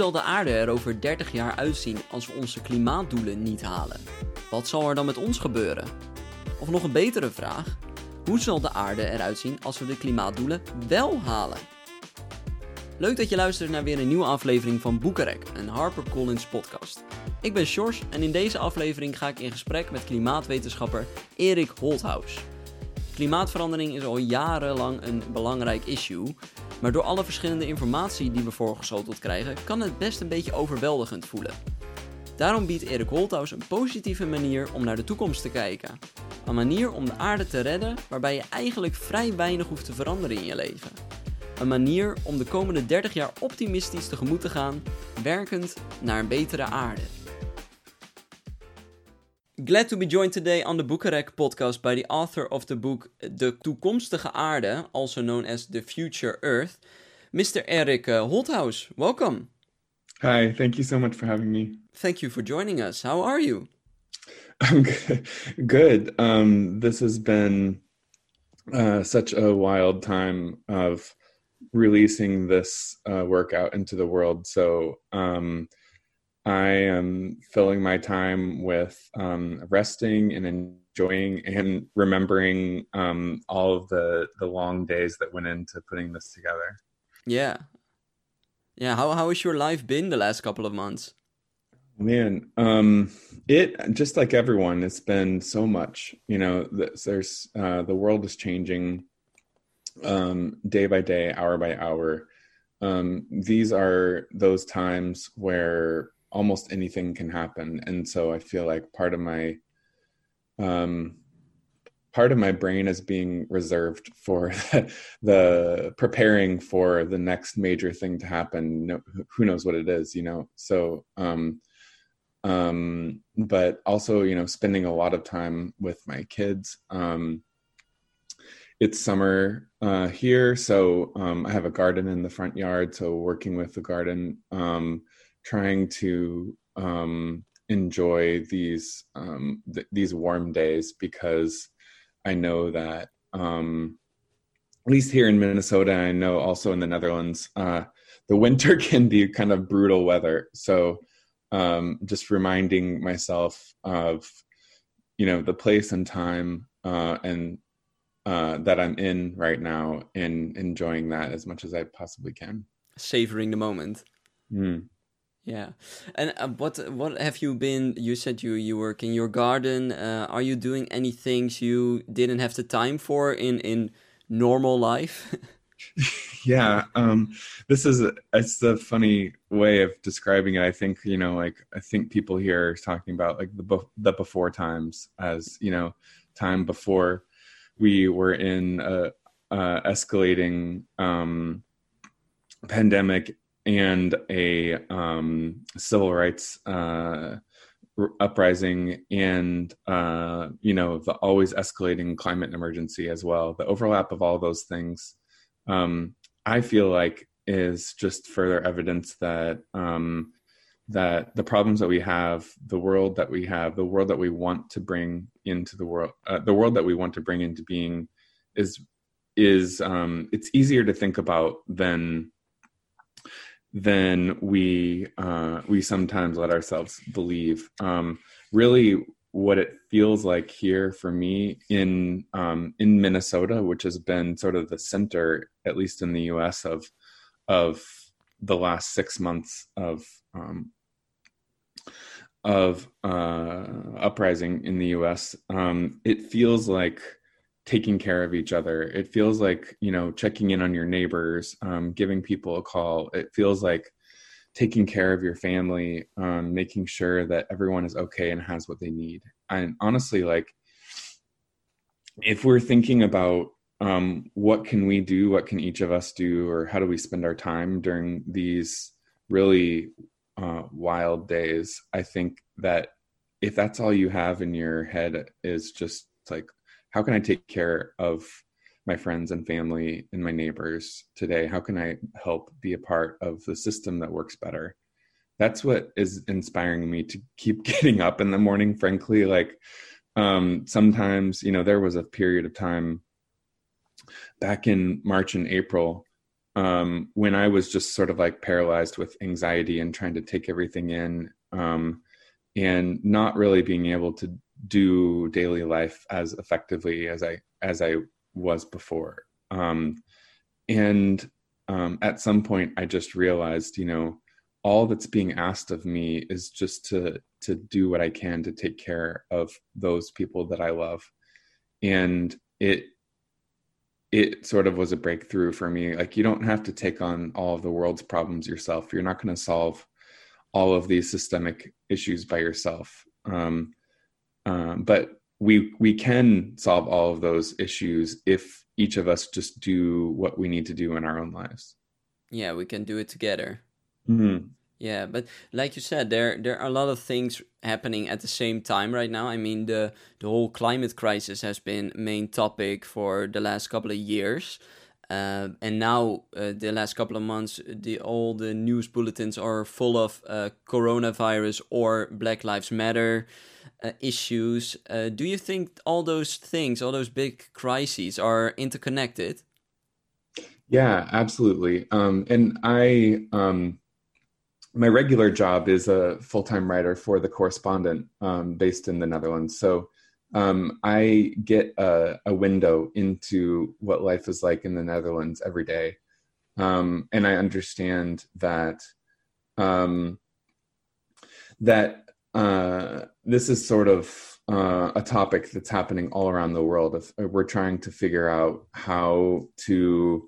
zal de aarde er over 30 jaar uitzien als we onze klimaatdoelen niet halen? Wat zal er dan met ons gebeuren? Of nog een betere vraag: hoe zal de aarde eruit zien als we de klimaatdoelen wel halen? Leuk dat je luistert naar weer een nieuwe aflevering van Boekerek, een HarperCollins podcast. Ik ben Sjors en in deze aflevering ga ik in gesprek met klimaatwetenschapper Erik Holthaus. Klimaatverandering is al jarenlang een belangrijk issue, maar door alle verschillende informatie die we voorgeschoteld krijgen, kan het best een beetje overweldigend voelen. Daarom biedt Erik Holthaus een positieve manier om naar de toekomst te kijken. Een manier om de aarde te redden waarbij je eigenlijk vrij weinig hoeft te veranderen in je leven. Een manier om de komende 30 jaar optimistisch tegemoet te gaan, werkend naar een betere aarde. Glad to be joined today on the Boekenrek podcast by the author of the book De Toekomstige Aarde, also known as The Future Earth, Mr. Eric uh, Holthaus. Welcome. Hi, thank you so much for having me. Thank you for joining us. How are you? I'm good. Um, this has been uh, such a wild time of releasing this uh, work out into the world. So um, I am filling my time with um, resting and enjoying and remembering um, all of the the long days that went into putting this together. Yeah, yeah. How how has your life been the last couple of months? Man, um, it just like everyone, it's been so much. You know, there's uh, the world is changing um, day by day, hour by hour. Um, these are those times where almost anything can happen, and so I feel like part of my um, part of my brain is being reserved for the preparing for the next major thing to happen. No, who knows what it is, you know? So um, um, but also you know spending a lot of time with my kids um, it's summer uh, here so um, i have a garden in the front yard so working with the garden um, trying to um, enjoy these um, th- these warm days because i know that um, at least here in minnesota i know also in the netherlands uh, the winter can be kind of brutal weather so um, just reminding myself of you know the place and time uh, and uh, that I'm in right now and enjoying that as much as I possibly can. Savoring the moment. Mm. Yeah, and uh, what what have you been? You said you you work in your garden. Uh, are you doing any things you didn't have the time for in in normal life? yeah um this is a, it's a funny way of describing it i think you know like i think people here are talking about like the the before times as you know time before we were in a, a escalating um pandemic and a um civil rights uh uprising and uh you know the always escalating climate emergency as well the overlap of all those things um, I feel like is just further evidence that um, that the problems that we have, the world that we have, the world that we want to bring into the world, uh, the world that we want to bring into being, is is um, it's easier to think about than than we uh, we sometimes let ourselves believe. Um, really, what it feels like here for me in um, in Minnesota, which has been sort of the center, at least in the U.S. of of the last six months of um, of uh, uprising in the U.S. Um, it feels like taking care of each other. It feels like you know checking in on your neighbors, um, giving people a call. It feels like taking care of your family, um, making sure that everyone is okay and has what they need. And honestly, like if we're thinking about um, what can we do, what can each of us do, or how do we spend our time during these really uh, wild days, I think that if that's all you have in your head is just like, how can I take care of my friends and family and my neighbors today? How can I help be a part of the system that works better? That's what is inspiring me to keep getting up in the morning, frankly. Like, um, sometimes, you know, there was a period of time back in March and April um, when I was just sort of like paralyzed with anxiety and trying to take everything in, um, and not really being able to do daily life as effectively as I as I was before. Um, and um, at some point, I just realized, you know, all that's being asked of me is just to to do what I can to take care of those people that I love, and it it sort of was a breakthrough for me. Like you don't have to take on all of the world's problems yourself. You're not going to solve all of these systemic issues by yourself. Um, um, but we we can solve all of those issues if each of us just do what we need to do in our own lives. Yeah, we can do it together. Mm-hmm. Yeah, but like you said, there there are a lot of things happening at the same time right now. I mean, the the whole climate crisis has been main topic for the last couple of years, uh, and now uh, the last couple of months, the all the news bulletins are full of uh, coronavirus or Black Lives Matter uh, issues. Uh, do you think all those things, all those big crises, are interconnected? Yeah, absolutely. Um, and I. Um my regular job is a full-time writer for the correspondent um, based in the netherlands so um, i get a, a, window into what life is like in the netherlands every day um, and i understand that um, that uh, this is sort of uh, a topic that's happening all around the world if we're trying to figure out how to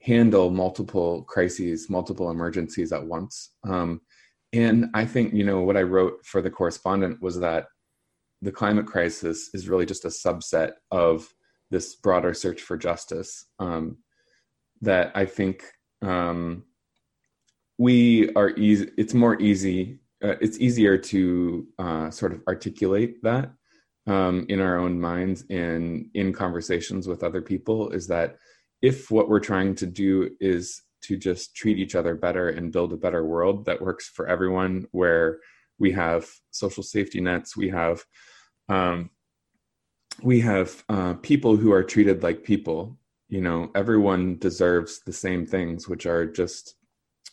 handle multiple crises, multiple emergencies at once. Um, and I think, you know, what I wrote for the correspondent was that the climate crisis is really just a subset of this broader search for justice. Um, that I think um, we are easy, it's more easy, uh, it's easier to uh, sort of articulate that um, in our own minds and in conversations with other people is that if what we're trying to do is to just treat each other better and build a better world that works for everyone where we have social safety nets. We have um, we have uh, people who are treated like people. You know everyone deserves the same things which are just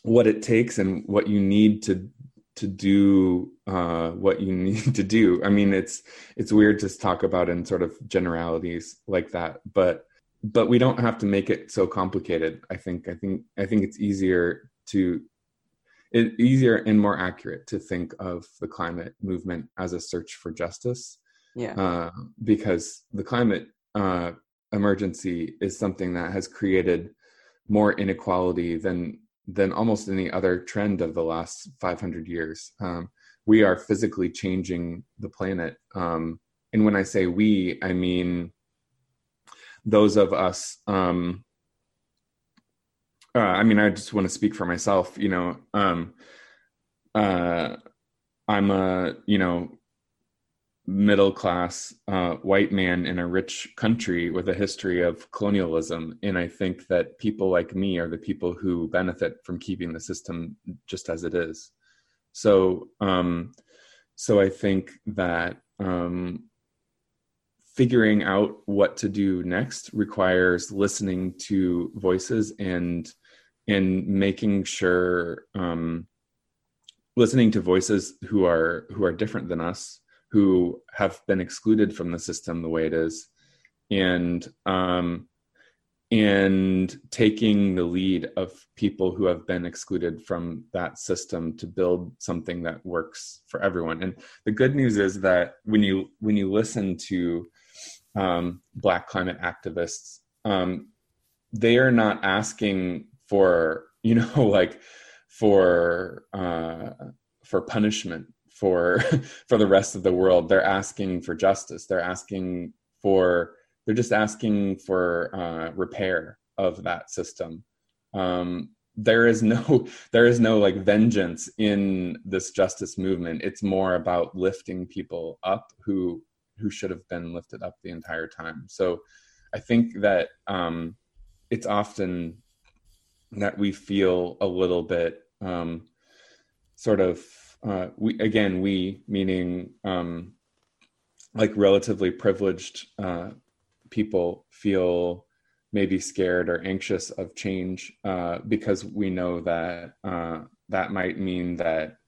what it takes and what you need to to do uh, what you need to do. I mean it's it's weird to talk about in sort of generalities like that but but we don't have to make it so complicated. I think i think i think it's easier to it, easier and more accurate to think of the climate movement as a search for justice yeah. uh, because the climate uh, emergency is something that has created more inequality than than almost any other trend of the last 500 years. Um, we are physically changing the planet um, and when i say we i mean those of us um uh, i mean i just want to speak for myself you know um uh i'm a you know middle class uh, white man in a rich country with a history of colonialism and i think that people like me are the people who benefit from keeping the system just as it is. So um so i think that um figuring out what to do next requires listening to voices and and making sure um, listening to voices who are who are different than us who have been excluded from the system the way it is and um, and taking the lead of people who have been excluded from that system to build something that works for everyone. And the good news is that when you when you listen to um, Black climate activists, um, they are not asking for you know like for uh, for punishment for for the rest of the world. They're asking for justice. They're asking for they're just asking for uh, repair of that system. Um, there is no there is no like vengeance in this justice movement. It's more about lifting people up who who should have been lifted up the entire time. So I think that um, it's often that we feel a little bit um, sort of uh, we again we meaning um, like relatively privileged uh, people feel maybe scared or anxious of change uh, because we know that uh, that might mean that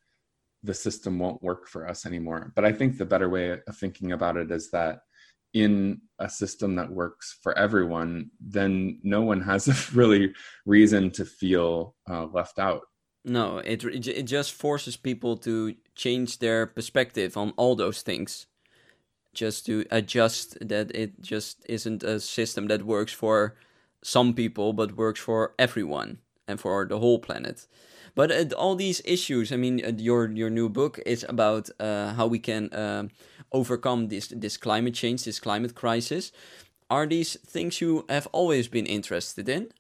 the system won't work for us anymore. But I think the better way of thinking about it is that in a system that works for everyone, then no one has a really reason to feel uh, left out. No, it it just forces people to change their perspective on all those things, just to adjust that it just isn't a system that works for some people, but works for everyone and for the whole planet. But uh, all these issues, I mean, uh, your your new book is about uh, how we can uh, overcome this this climate change, this climate crisis. Are these things you have always been interested in?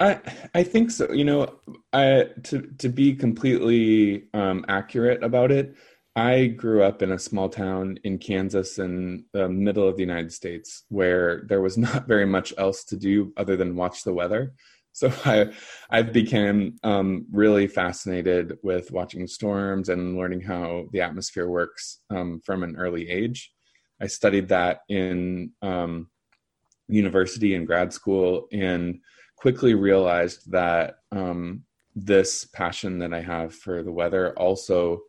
I I think so. You know, I to to be completely um, accurate about it, I grew up in a small town in Kansas in the middle of the United States where there was not very much else to do other than watch the weather. So I I became um, really fascinated with watching storms and learning how the atmosphere works um, from an early age. I studied that in um, university and grad school and quickly realized that um, this passion that I have for the weather also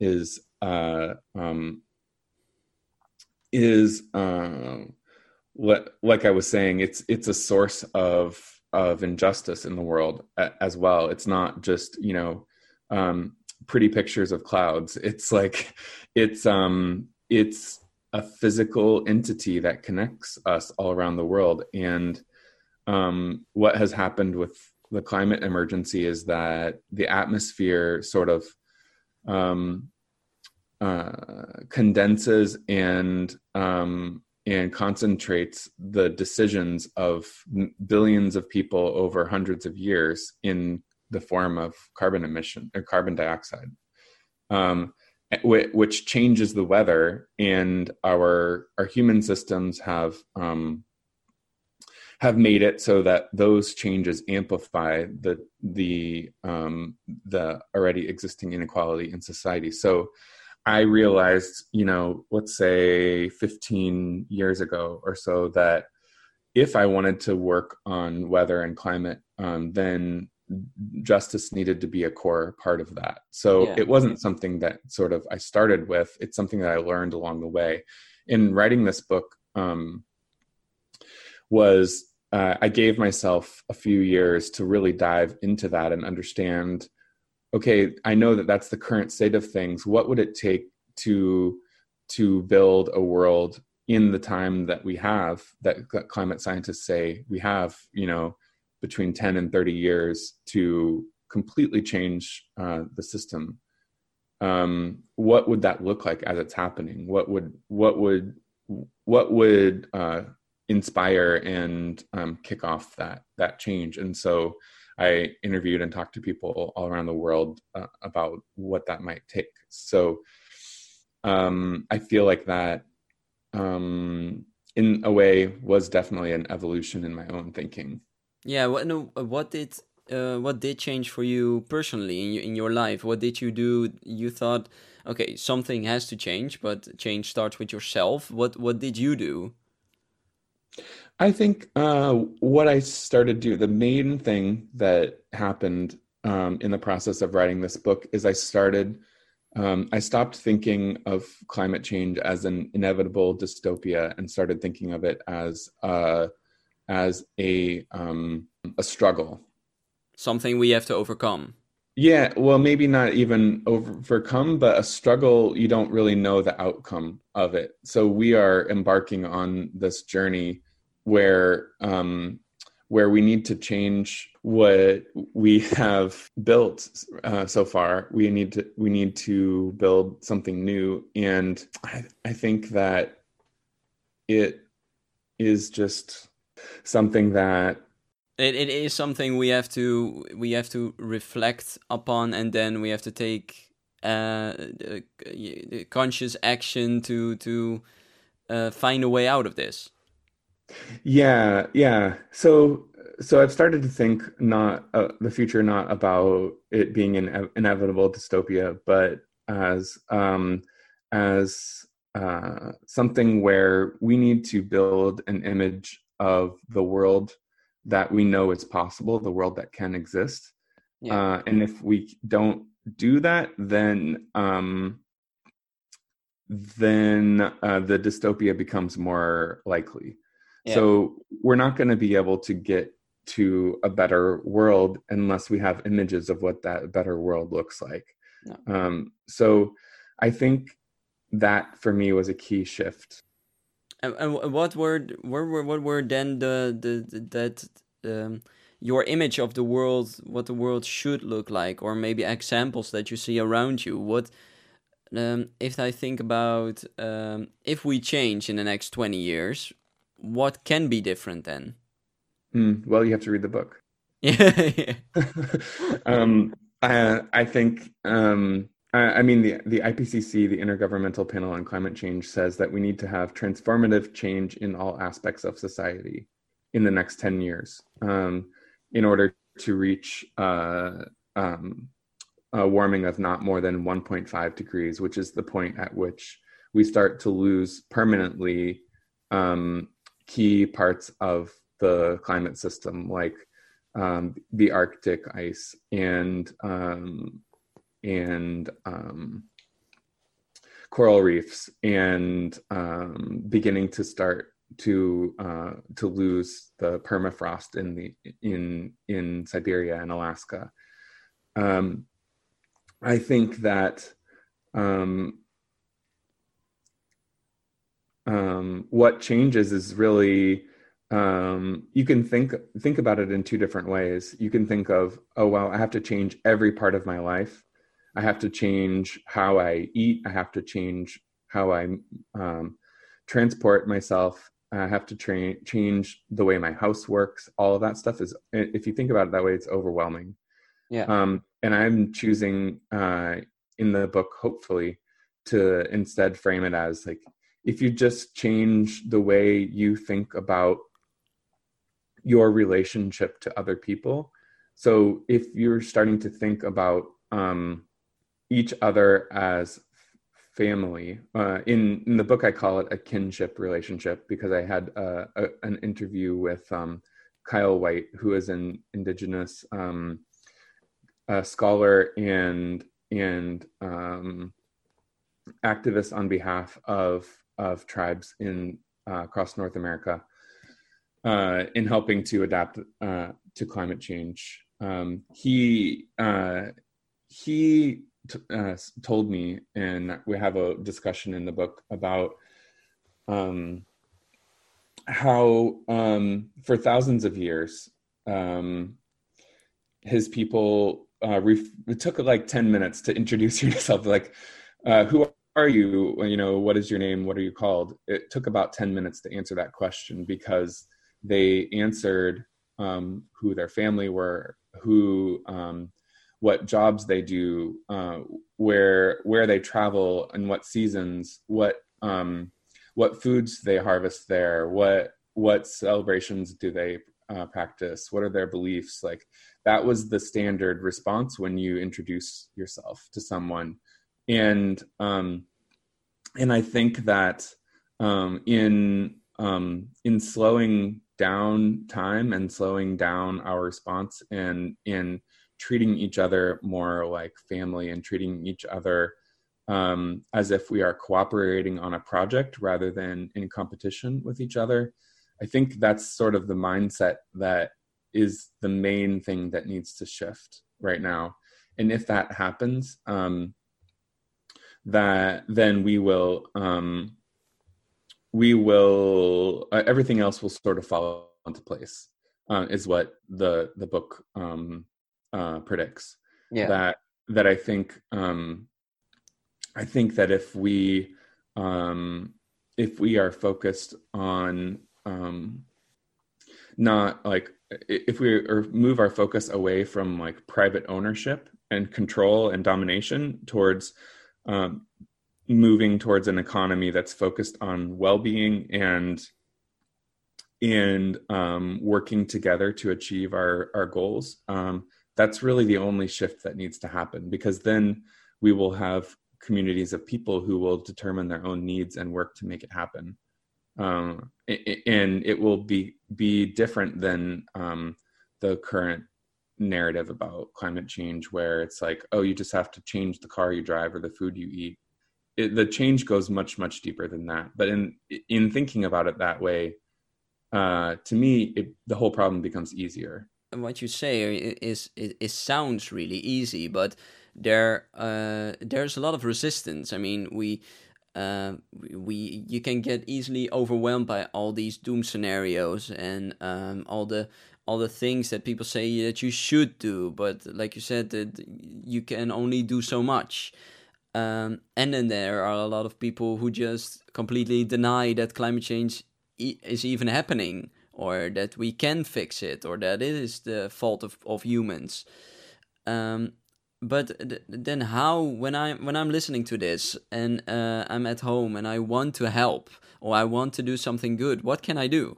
is uh, um, is uh, like I was saying, it's it's a source of of injustice in the world as well. It's not just you know um, pretty pictures of clouds. It's like it's um, it's a physical entity that connects us all around the world. And um, what has happened with the climate emergency is that the atmosphere sort of um, uh, condenses and um, and concentrates the decisions of billions of people over hundreds of years in the form of carbon emission or carbon dioxide, um, which changes the weather. And our our human systems have um, have made it so that those changes amplify the the um, the already existing inequality in society. So I realized, you know, let's say 15 years ago or so, that if I wanted to work on weather and climate, um, then justice needed to be a core part of that. So yeah. it wasn't something that sort of I started with, it's something that I learned along the way. In writing this book, um, was uh, I gave myself a few years to really dive into that and understand okay, I know that that's the current state of things. What would it take to to build a world in the time that we have that climate scientists say we have, you know, between 10 and 30 years to completely change uh, the system? Um, what would that look like as it's happening? What would what would what would uh, inspire and um, kick off that that change? And so I interviewed and talked to people all around the world uh, about what that might take. So um, I feel like that, um, in a way, was definitely an evolution in my own thinking. Yeah. What no, what did uh, what did change for you personally in your, in your life? What did you do? You thought, okay, something has to change, but change starts with yourself. What what did you do? I think uh, what I started to do, the main thing that happened um, in the process of writing this book is I started, um, I stopped thinking of climate change as an inevitable dystopia and started thinking of it as uh, as a um, a struggle, something we have to overcome. Yeah, well, maybe not even overcome, but a struggle you don't really know the outcome of it. So we are embarking on this journey where um, where we need to change what we have built uh, so far. We need to we need to build something new, and I, I think that it is just something that it, it is something we have to we have to reflect upon and then we have to take uh, conscious action to to uh, find a way out of this yeah, yeah. So so I've started to think not uh, the future not about it being an inevitable dystopia, but as um, as uh, something where we need to build an image of the world that we know is possible, the world that can exist. Yeah. Uh, and if we don't do that, then um, then uh, the dystopia becomes more likely. Yeah. So we're not going to be able to get to a better world unless we have images of what that better world looks like. No. Um, so I think that for me was a key shift. And, and what were what were what were then the the, the that um, your image of the world, what the world should look like, or maybe examples that you see around you? What um, if I think about um, if we change in the next twenty years, what can be different then? Mm, well, you have to read the book. Yeah. um, I, I think. Um, I, I mean, the the IPCC, the Intergovernmental Panel on Climate Change, says that we need to have transformative change in all aspects of society in the next ten years um, in order to reach uh, um, a warming of not more than 1.5 degrees, which is the point at which we start to lose permanently um, key parts of the climate system, like um, the Arctic ice and um, and um, coral reefs, and um, beginning to start to uh, to lose the permafrost in the in in Siberia and Alaska. Um, I think that um, um, what changes is really um, you can think think about it in two different ways. You can think of, oh well, I have to change every part of my life. I have to change how I eat. I have to change how I um, transport myself. I have to train change the way my house works. All of that stuff is, if you think about it that way, it's overwhelming. Yeah. Um, and I'm choosing uh, in the book, hopefully, to instead frame it as like if you just change the way you think about your relationship to other people. So if you're starting to think about um, each other as family, uh, in in the book I call it a kinship relationship because I had uh, a, an interview with um, Kyle Whyte, who is an indigenous um, scholar and and um, activist on behalf of of tribes in uh, across North America uh, in helping to adapt uh, to climate change. Um, he uh, he t- uh, told me, and we have a discussion in the book about um, how um, for thousands of years um, his people uh, ref- it took like 10 minutes to introduce yourself like uh, who are you you know what is your name? What are you called? It took about 10 minutes to answer that question because they answered um, who their family were who um, what jobs they do uh, where where they travel and what seasons what um, what foods they harvest there what what celebrations do they uh, practice what are their beliefs? Like that was the standard response when you introduce yourself to someone and um and i think that um in um in slowing down time and slowing down our response and in treating each other more like family and treating each other um, as if we are cooperating on a project rather than in competition with each other. I think that's sort of the mindset that is the main thing that needs to shift right now. And if that happens, um, that then we will um, we will uh, everything else will sort of fall into place. Uh, is what the the book um, uh, predicts. Yeah. That that I think um, I think that if we um, if we are focused on um, not like if we or move our focus away from like private ownership and control and domination towards um, moving towards an economy that's focused on well-being and and um, working together to achieve our our goals um, that's really the only shift that needs to happen because then we will have communities of people who will determine their own needs and work to make it happen. Um, and it will be be different than um, the current narrative about climate change where it's like oh you just have to change the car you drive or the food you eat. It, the change goes much much deeper than that. But in in thinking about it that way uh, to me it, the whole problem becomes easier. What you say is it, it sounds really easy but there uh, there's a lot of resistance. I mean we uh, we you can get easily overwhelmed by all these doom scenarios and um, all the all the things that people say that you should do, but like you said, that you can only do so much. Um, and then there are a lot of people who just completely deny that climate change e- is even happening, or that we can fix it, or that it is the fault of, of humans. Um, but th- then how when i when i'm listening to this and uh, i'm at home and i want to help or i want to do something good what can i do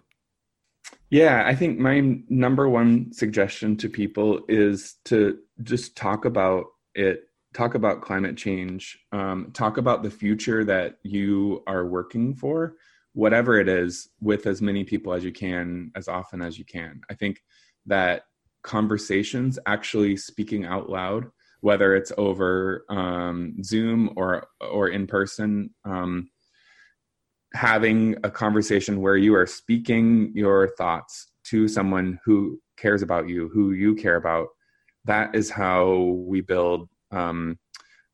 yeah i think my number one suggestion to people is to just talk about it talk about climate change um, talk about the future that you are working for whatever it is with as many people as you can as often as you can i think that conversations actually speaking out loud whether it's over um, Zoom or or in person. Um, having a conversation where you are speaking your thoughts to someone who cares about you, who you care about. That is how we build um,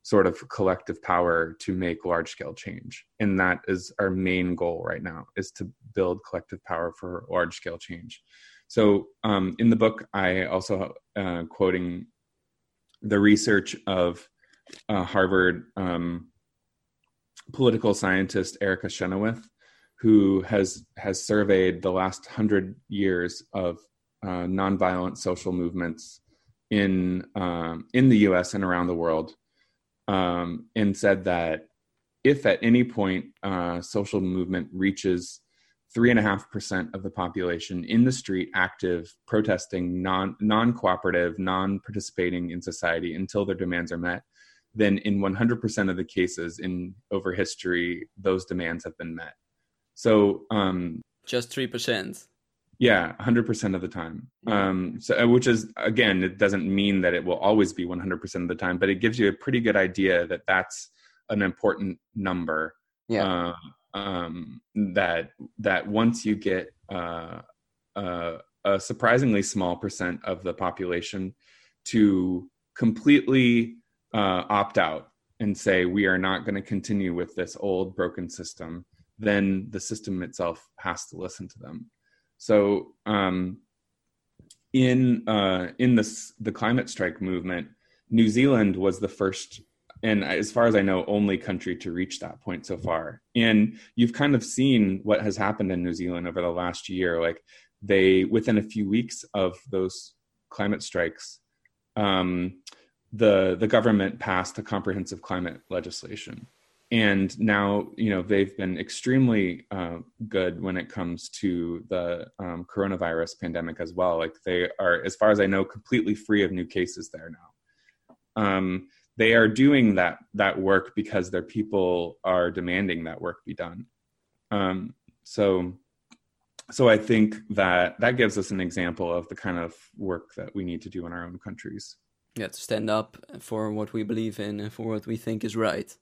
sort of collective power to make large scale change, and that is our main goal right now: is to build collective power for large scale change. So um, in the book, I also uh, quoting the research of uh, Harvard um, political scientist Erica Chenoweth, who has has surveyed the last hundred years of uh, nonviolent social movements in um, in the U.S. and around the world, um, and said that if at any point uh, social movement reaches three and a half percent of the population in the street active protesting non non-cooperative non-participating in society until their demands are met then in 100% of the cases in over history those demands have been met. So um just 3% yeah 100% of the time. Um so uh, which is again it doesn't mean that it will always be 100% of the time but it gives you a pretty good idea that that's an important number. Yeah. Uh, um, that that once you get uh, uh, a surprisingly small percent of the population to completely uh, opt out and say we are not going to continue with this old broken system, then the system itself has to listen to them. So um, in uh, in this the climate strike movement, New Zealand was the first and as far as I know, only country to reach that point so far. And you've kind of seen what has happened in New Zealand over the last year. Like they, within a few weeks of those climate strikes, um, the the government passed a comprehensive climate legislation, and now you know they've been extremely uh, good when it comes to the um, coronavirus pandemic as well. Like they are, as far as I know, completely free of new cases there now. Um, they are doing that that work because their people are demanding that work be done um, so so i think that that gives us an example of the kind of work that we need to do in our own countries yeah to stand up for what we believe in and for what we think is right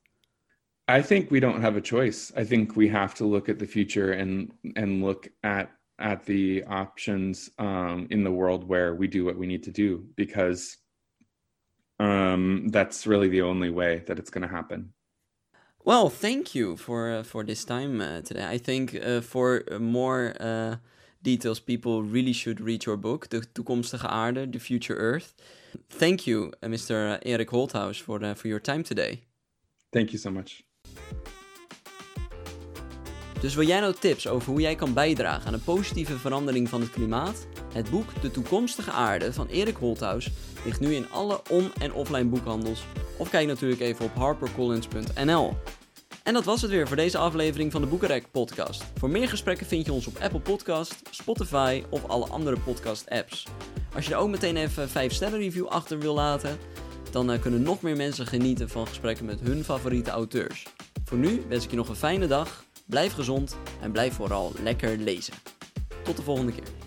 i think we don't have a choice i think we have to look at the future and and look at at the options um, in the world where we do what we need to do because um, that's really the only way that it's going to happen. Well, thank you for uh, for this time uh, today. I think uh, for more uh, details, people really should read your book, The Toekomstige Aarde, The Future Earth. Thank you, uh, Mr. Erik Holthaus, for uh, for your time today. Thank you so much. Dus wil jij nou tips over hoe jij kan bijdragen aan een positieve verandering van het klimaat? Het boek De Toekomstige Aarde van Erik Holthaus ligt nu in alle on- en offline boekhandels. Of kijk natuurlijk even op harpercollins.nl. En dat was het weer voor deze aflevering van de Boekenrek podcast. Voor meer gesprekken vind je ons op Apple Podcast, Spotify of alle andere podcast apps. Als je er ook meteen even 5 sterren review achter wil laten, dan eh, kunnen nog meer mensen genieten van gesprekken met hun favoriete auteurs. Voor nu wens ik je nog een fijne dag Blijf gezond en blijf vooral lekker lezen. Tot de volgende keer.